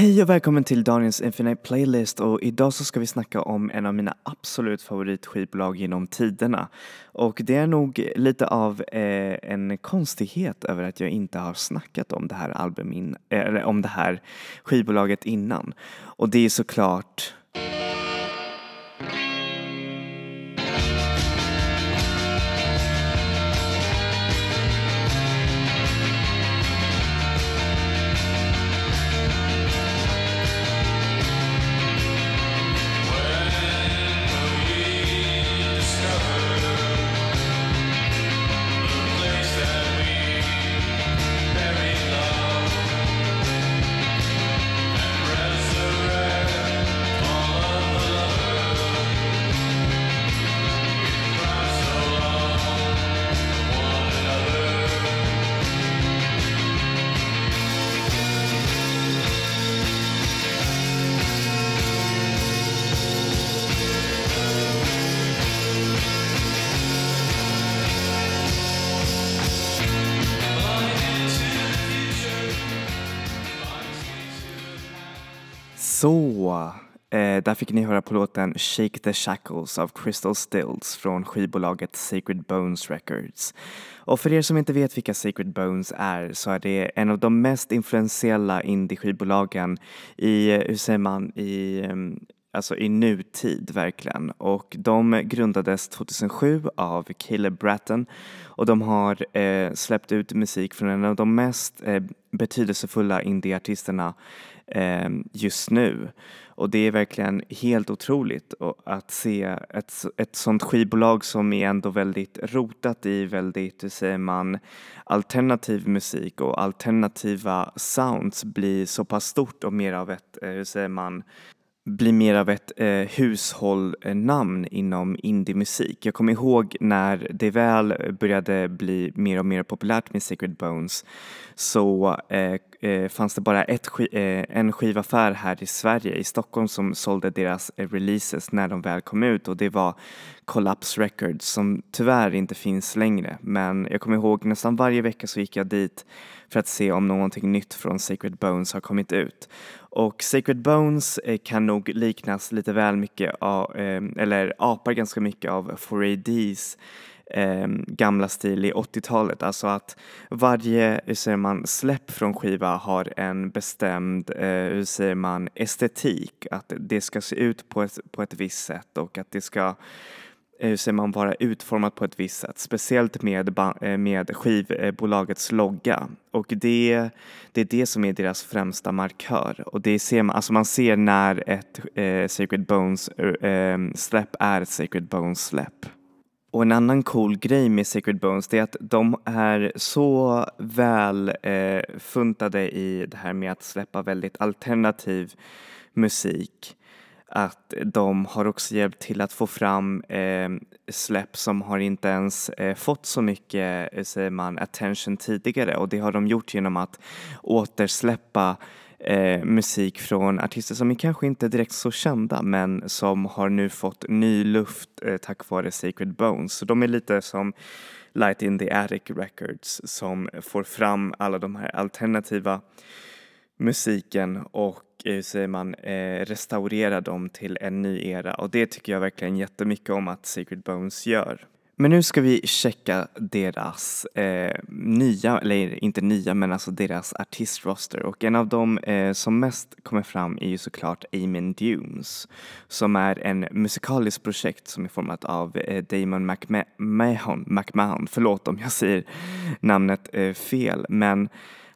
Hej och välkommen till Daniels Infinite Playlist och idag så ska vi snacka om en av mina absolut favoritskivbolag genom tiderna. Och det är nog lite av eh, en konstighet över att jag inte har snackat om det här albumin, eh, eller om det här skivbolaget innan. Och det är såklart Så, eh, där fick ni höra på låten Shake the Shackles av Crystal Stills från skivbolaget Sacred Bones Records. Och för er som inte vet vilka Sacred Bones är så är det en av de mest influentiella indie-skivbolagen i, hur säger man, i um, alltså i nutid verkligen. Och de grundades 2007 av Caleb Bratton och de har eh, släppt ut musik från en av de mest eh, betydelsefulla indieartisterna Ehm, just nu. Och det är verkligen helt otroligt att se ett, ett sånt skivbolag som är ändå väldigt rotat i väldigt, hur säger man, alternativ musik och alternativa sounds blir så pass stort och mer av ett, eh, hur säger man, blir mer av ett eh, hushållnamn inom indiemusik. Jag kommer ihåg när det väl började bli mer och mer populärt med Sacred Bones så eh, eh, fanns det bara ett sk eh, en skivaffär här i Sverige, i Stockholm, som sålde deras eh, releases när de väl kom ut och det var Collapse Records som tyvärr inte finns längre. Men jag kommer ihåg nästan varje vecka så gick jag dit för att se om någonting nytt från Sacred Bones har kommit ut. Och Sacred Bones eh, kan nog liknas lite väl mycket av, eh, eller apar ganska mycket av 4ADs eh, gamla stil i 80-talet. Alltså att varje, hur säger man, släpp från skiva har en bestämd, eh, hur säger man, estetik. Att det ska se ut på ett, på ett visst sätt och att det ska hur säger man, vara utformat på ett visst sätt, speciellt med, eh, med skivbolagets logga. Och det, det är det som är deras främsta markör. Och det ser man, alltså man ser när ett eh, Sacred Bones eh, ehm, släpp är ett Sacred Bones släpp. Och en annan cool grej med Sacred Bones är att de är så väl eh, funtade i det här med att släppa väldigt alternativ musik att de har också hjälpt till att få fram eh, släpp som har inte ens eh, fått så mycket, eh, säger man, attention tidigare. Och det har de gjort genom att återsläppa eh, musik från artister som är kanske inte direkt så kända men som har nu fått ny luft eh, tack vare Sacred Bones. Så de är lite som Light in the Attic Records som får fram alla de här alternativa musiken och eh, hur säger man, eh, restaurerar dem till en ny era och det tycker jag verkligen jättemycket om att Sacred Bones gör. Men nu ska vi checka deras eh, nya, eller inte nya, men alltså deras artistroster och en av dem eh, som mest kommer fram är ju såklart Amen Dunes som är en musikaliskt projekt som är format av eh, Damon McMahon, McMahon, förlåt om jag säger namnet eh, fel, men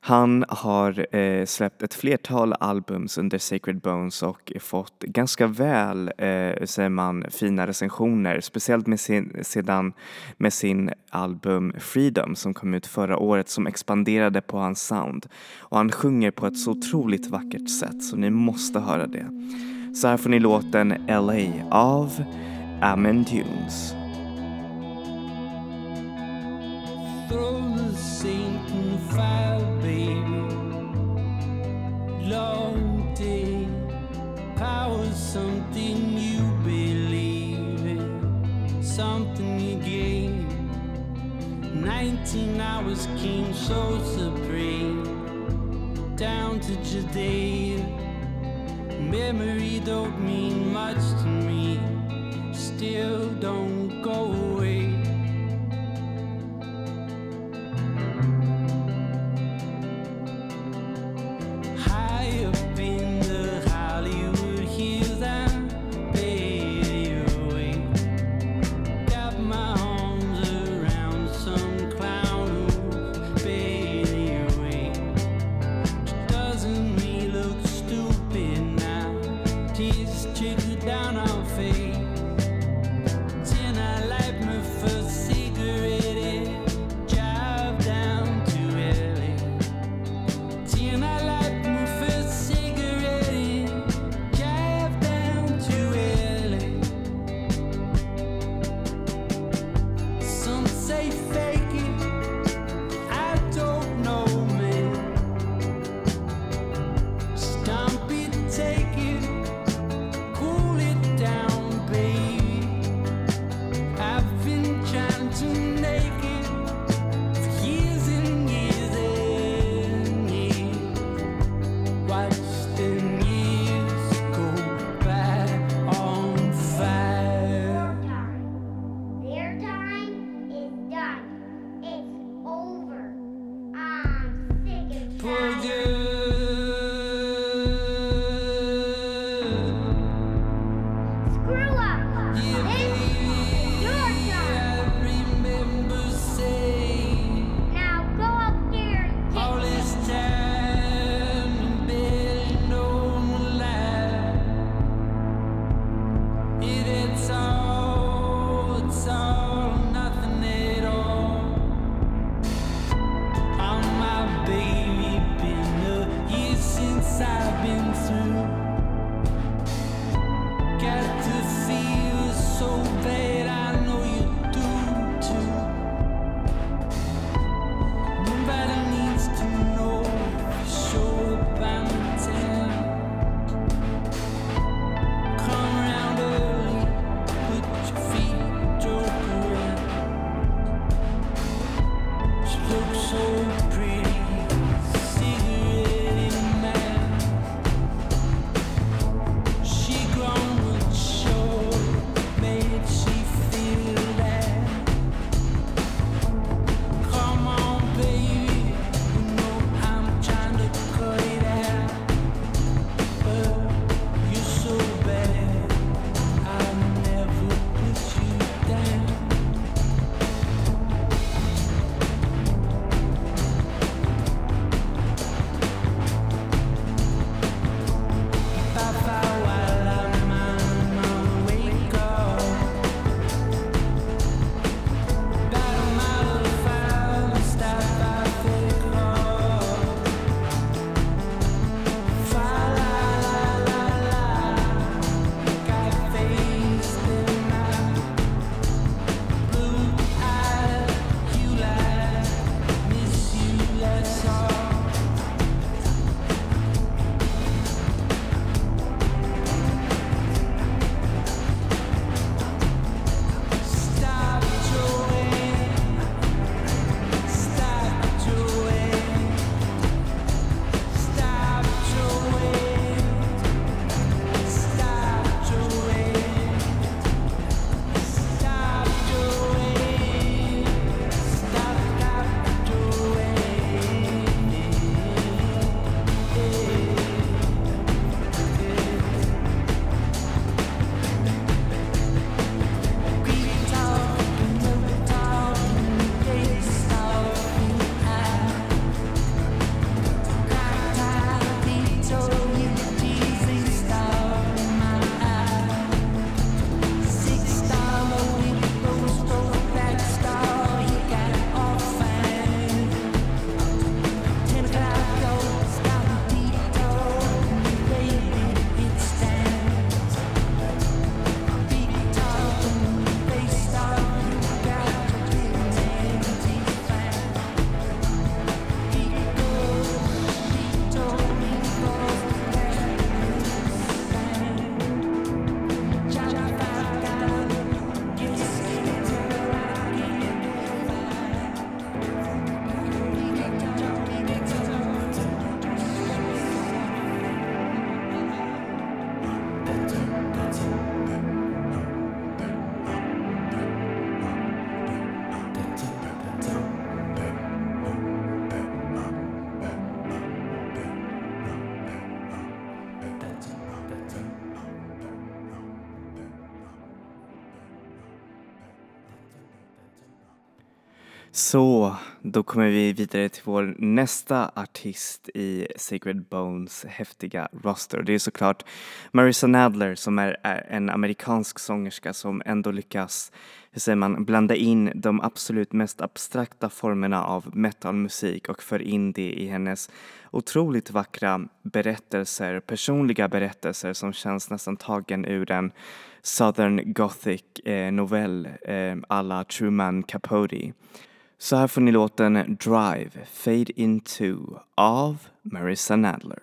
han har eh, släppt ett flertal albums under Sacred Bones och fått ganska väl, eh, säger man, fina recensioner. Speciellt med sin, sedan med sin album Freedom som kom ut förra året som expanderade på hans sound. Och han sjunger på ett så otroligt vackert sätt så ni måste höra det. Så här får ni låten LA av Amen Dunes. Fire, baby. Long day, power, something you believe in, something you gain. 19 hours king, so supreme, down to Judea. Memory don't mean much to me. Still don't Så, då kommer vi vidare till vår nästa artist i Sacred Bones häftiga roster. Det är såklart Marissa Nadler som är, en amerikansk sångerska som ändå lyckas, hur säger man, blanda in de absolut mest abstrakta formerna av metalmusik och för in det i hennes otroligt vackra berättelser, personliga berättelser som känns nästan tagen ur en Southern Gothic eh, novell eh, alla Truman Capote. Så här får ni låten Drive, Fade Into av Marissa Nadler.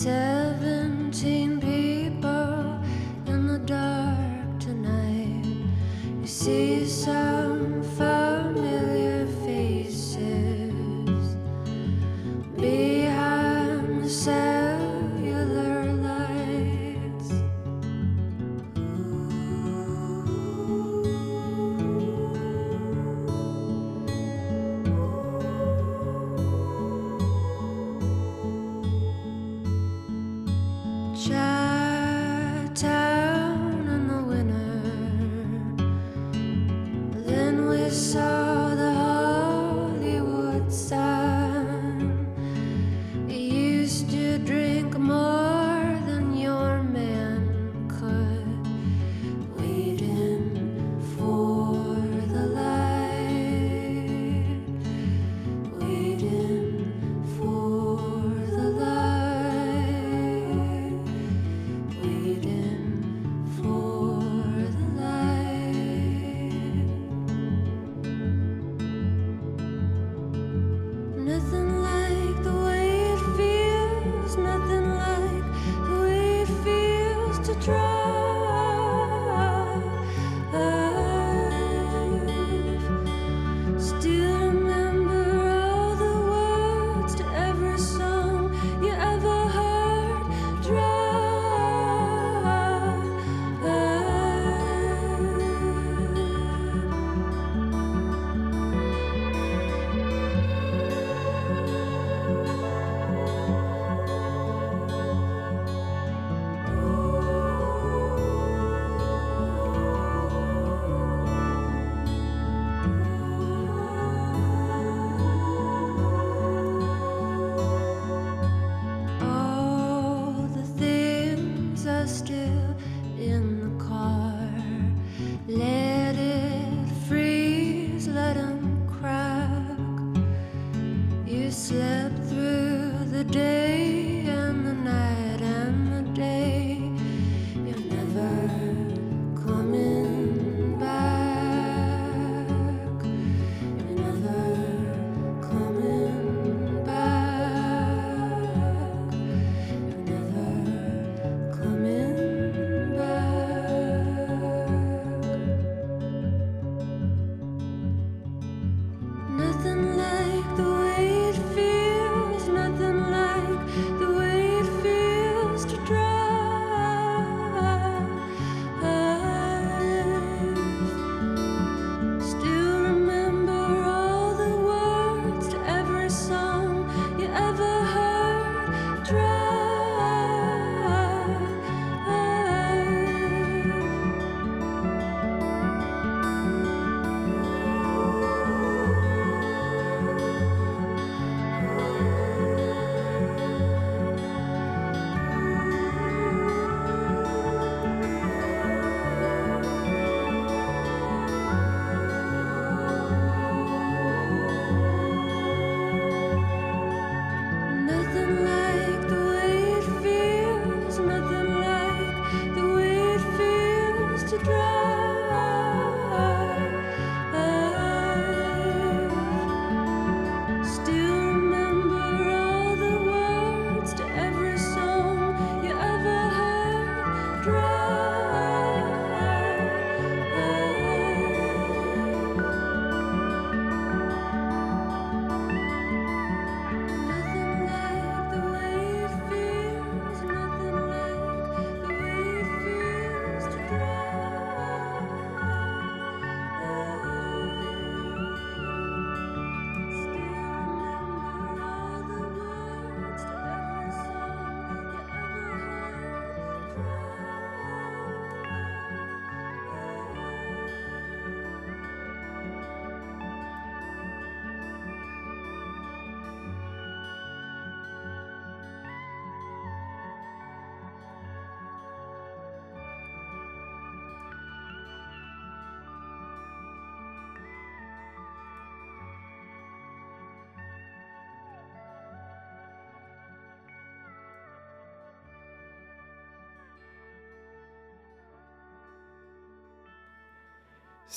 So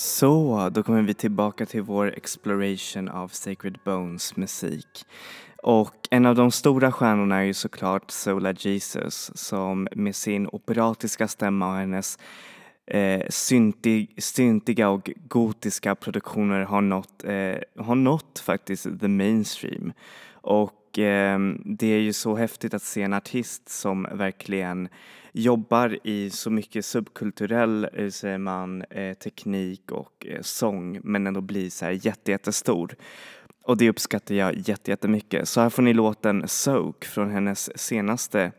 Så, då kommer vi tillbaka till vår exploration av Sacred Bones musik. Och en av de stora stjärnorna är ju såklart Sola Jesus som med sin operatiska stämma och hennes eh, syntig, syntiga och gotiska produktioner har nått, eh, har nått faktiskt the mainstream. Och eh, det är ju så häftigt att se en artist som verkligen jobbar i så mycket subkulturell, eh, säger man, eh, teknik och eh, sång men ändå blir så här jätte, jättestor. Och det uppskattar jag jätte, jättemycket. Så här får ni låten Soak från hennes senaste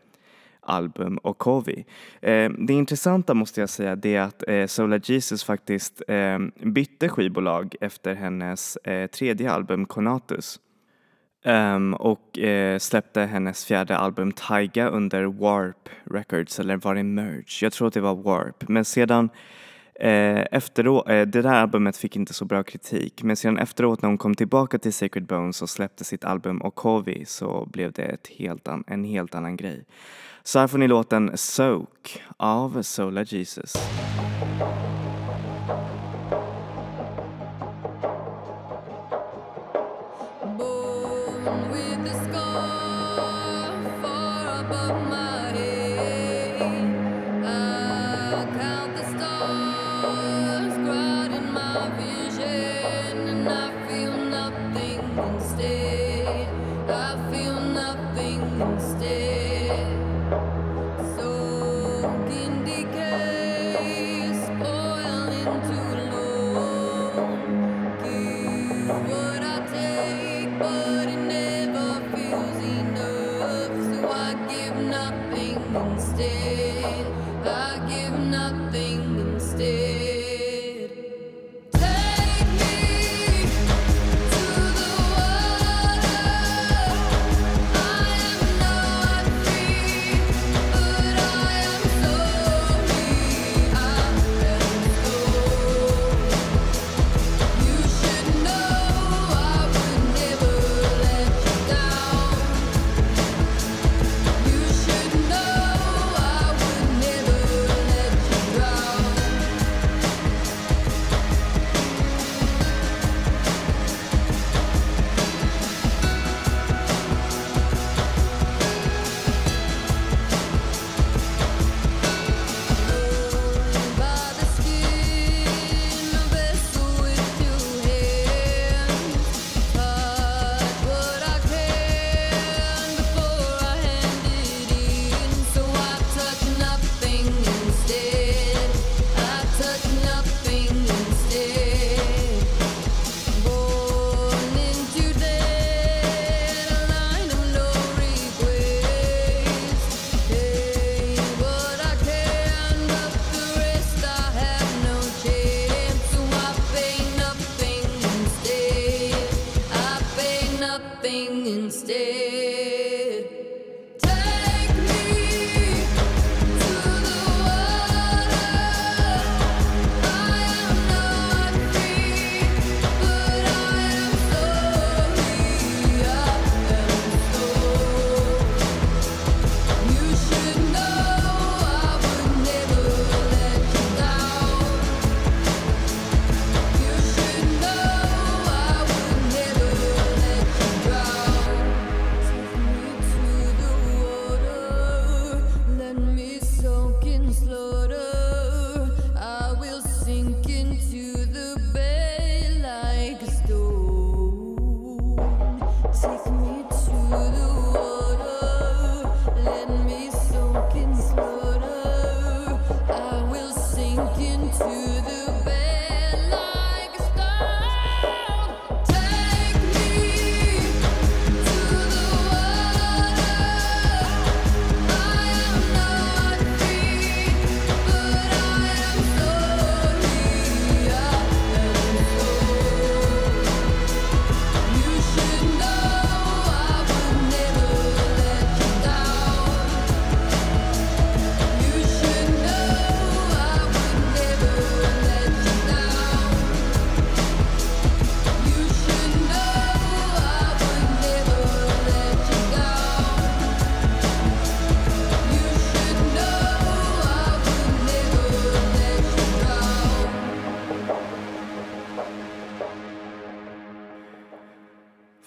album Okovi. Eh, det intressanta måste jag säga det är att eh, Sola Jesus faktiskt eh, bytte skivbolag efter hennes eh, tredje album Conatus. Um, och eh, släppte hennes fjärde album Taiga under Warp Records, eller var det Merge? Jag tror att det var Warp. Men sedan eh, efteråt, eh, det där albumet fick inte så bra kritik, men sedan efteråt när hon kom tillbaka till Sacred Bones och släppte sitt album Okovi så blev det ett helt an, en helt annan grej. Så här får ni låten Soak av Sola Jesus.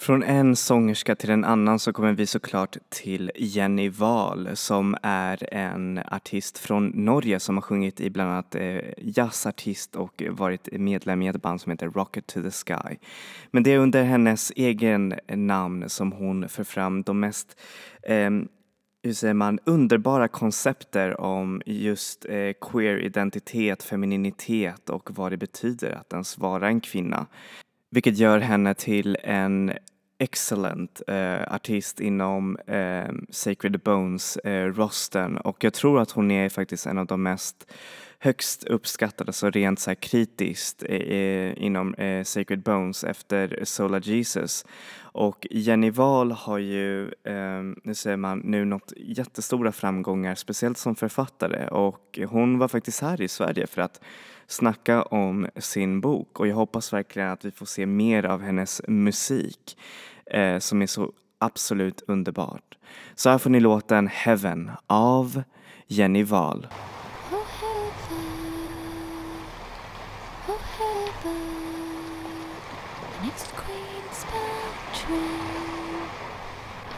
Från en sångerska till en annan så kommer vi såklart till Jenny Wahl som är en artist från Norge som har sjungit i bland annat eh, jazzartist och varit medlem i ett band som heter Rocket to the Sky. Men det är under hennes egen namn som hon för fram de mest eh, hur säger man, underbara koncepter om just eh, queer-identitet, femininitet och vad det betyder att ens vara en kvinna. Vilket gör henne till en excellent eh, artist inom eh, Sacred Bones eh, och jag tror att hon är faktiskt en av de mest högst uppskattad, så rent så här kritiskt eh, eh inom eh, Sacred Bones efter Sola Jesus. Och Jenny Wahl har ju, eh, nu säger man, nu nått jättestora framgångar, speciellt som författare och hon var faktiskt här i Sverige för att snacka om sin bok och jag hoppas verkligen att vi får se mer av hennes musik eh, som är så absolut underbart. Så här får ni låten Heaven av Jenny Wahl. Next Queen's train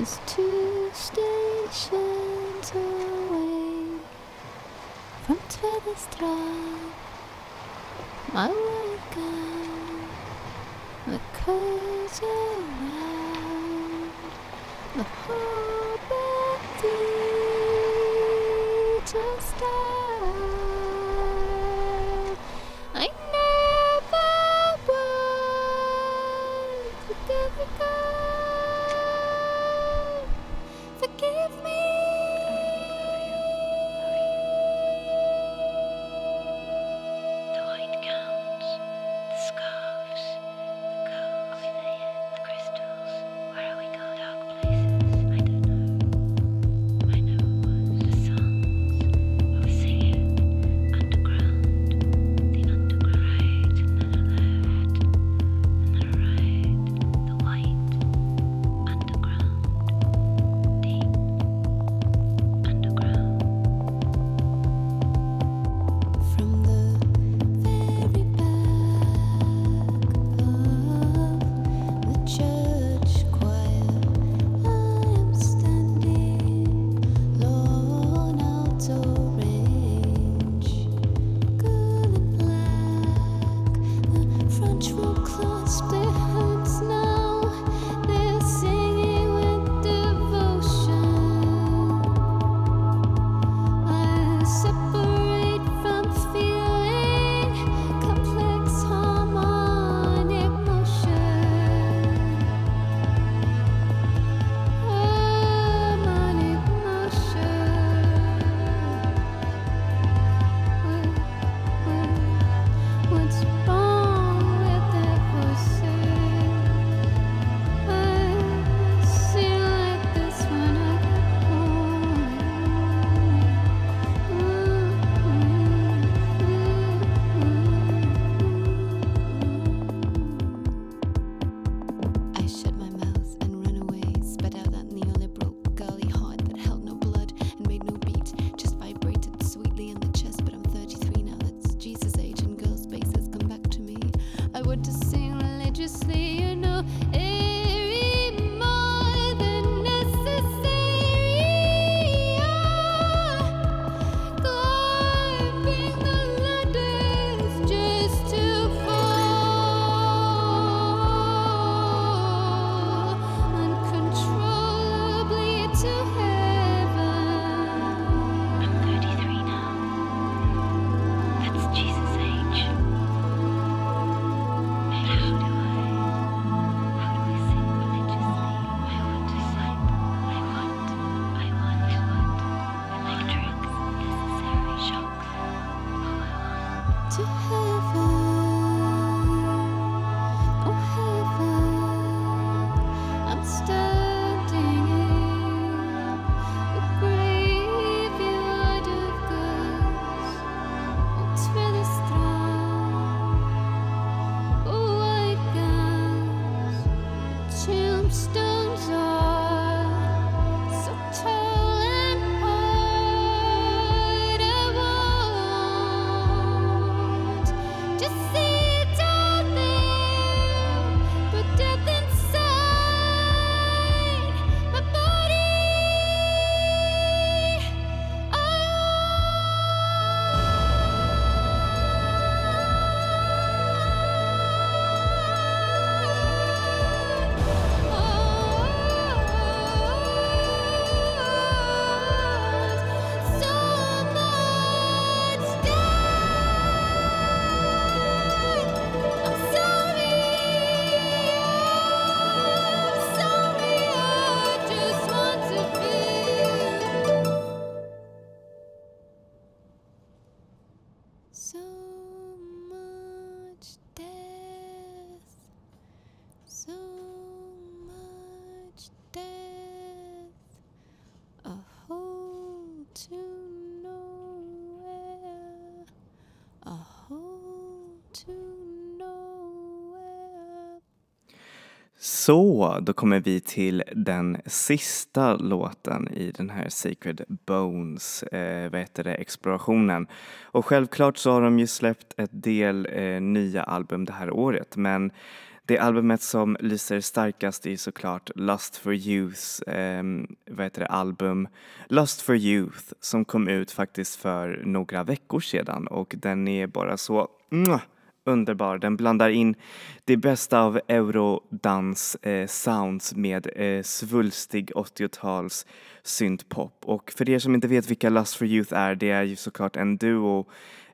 is two stations away from Tvedestrand. My that curves around the harbor just Så, då kommer vi till den sista låten i den här Sacred Bones, eh, vad heter det, explorationen. Och självklart så har de ju släppt ett del eh, nya album det här året men det albumet som lyser starkast är såklart Lust for Youth, eh, vad heter det, album Lust for Youth som kom ut faktiskt för några veckor sedan och den är bara så mwah, underbar. Den blandar in det bästa av eurodans eh, sounds med eh, svulstig 80-tals syntpop. Och för er som inte vet vilka Lust for Youth är, det är ju såklart en duo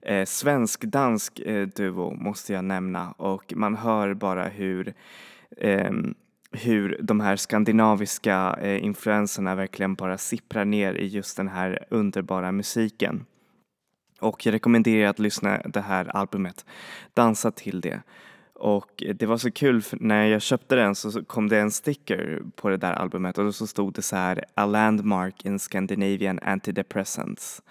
eh, svensk-dansk eh, duo måste jag nämna och man hör bara hur ehm, hur de här skandinaviska eh, influenserna verkligen bara sipprar ner i just den här underbara musiken. Och jag rekommenderar att lyssna det här albumet, dansa till det. Och det var så kul för när jag köpte den så kom det en sticker på det där albumet och så stod det så här A landmark in Scandinavian antidepressants.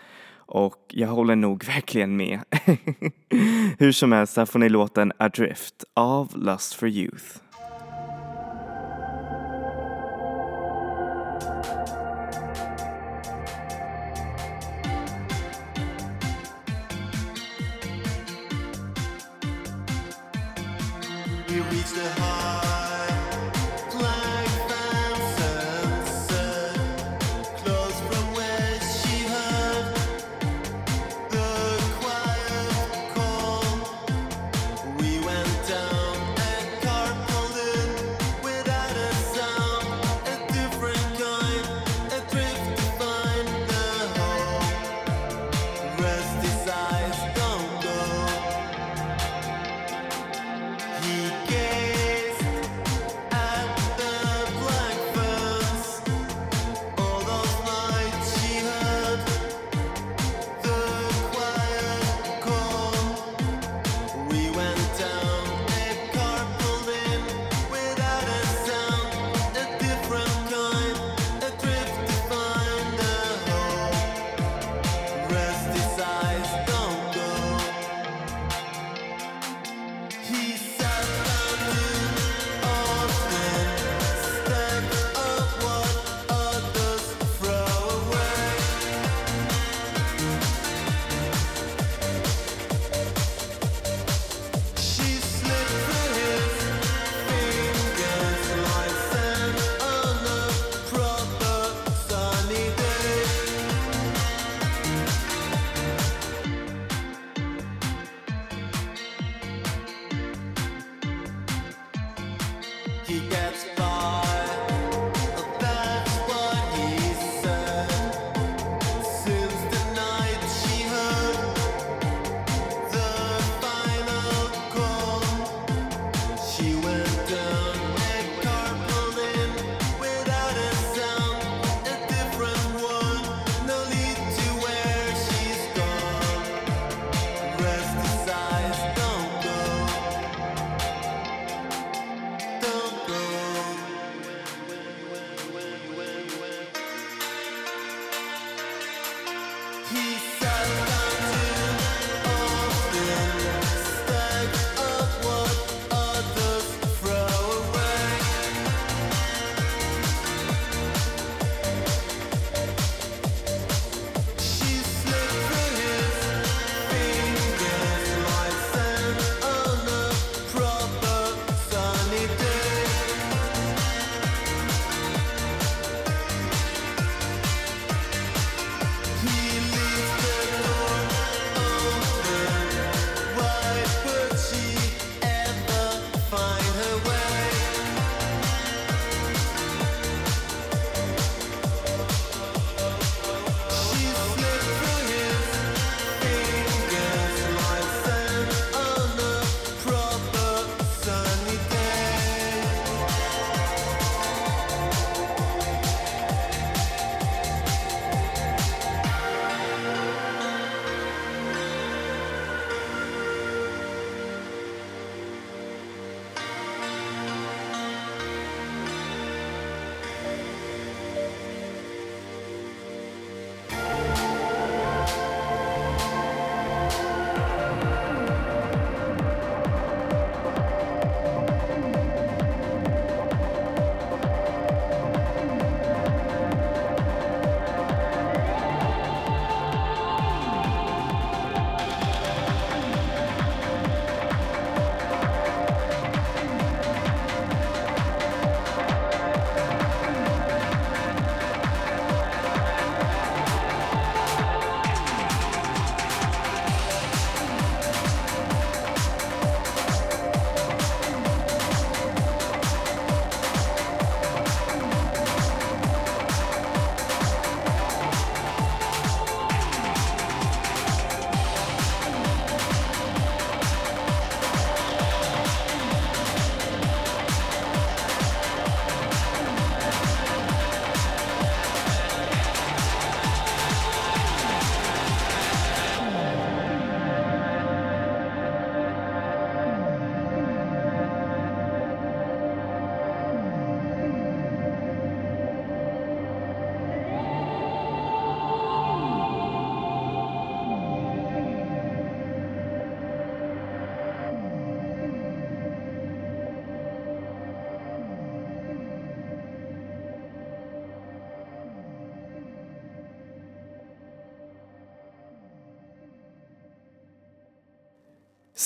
Och jag håller nog verkligen med. Hur som helst, här får ni låten Adrift av Lust for Youth. he reached the heart.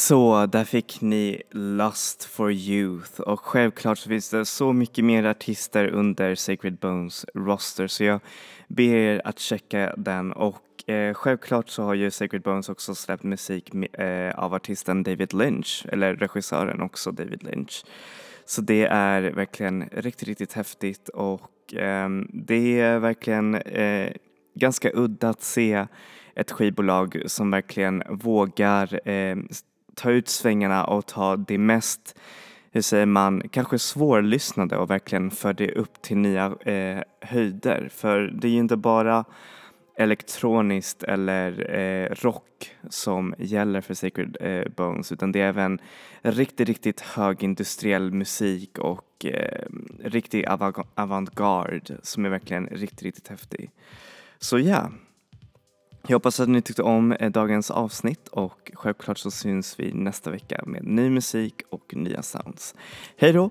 Så där fick ni Lust for Youth och självklart så finns det så mycket mer artister under Sacred Bones roster så jag ber er att checka den och eh, självklart så har ju Sacred Bones också släppt musik eh, av artisten David Lynch, eller regissören också David Lynch. Så det är verkligen riktigt, riktigt häftigt och eh, det är verkligen eh, ganska udda att se ett skivbolag som verkligen vågar eh, ta ut svängarna och ta det mest, hur säger man, kanske svårlyssnade och verkligen för det upp till nya eh, höjder. För det är ju inte bara elektroniskt eller eh, rock som gäller för Sacred eh, Bones utan det är även riktigt, riktigt högindustriell musik och eh, riktig avant- avantgarde som är verkligen riktigt, riktigt häftig. Så ja, jag hoppas att ni tyckte om eh, dagens avsnitt och självklart så syns vi nästa vecka med ny musik och nya sounds. Hej då!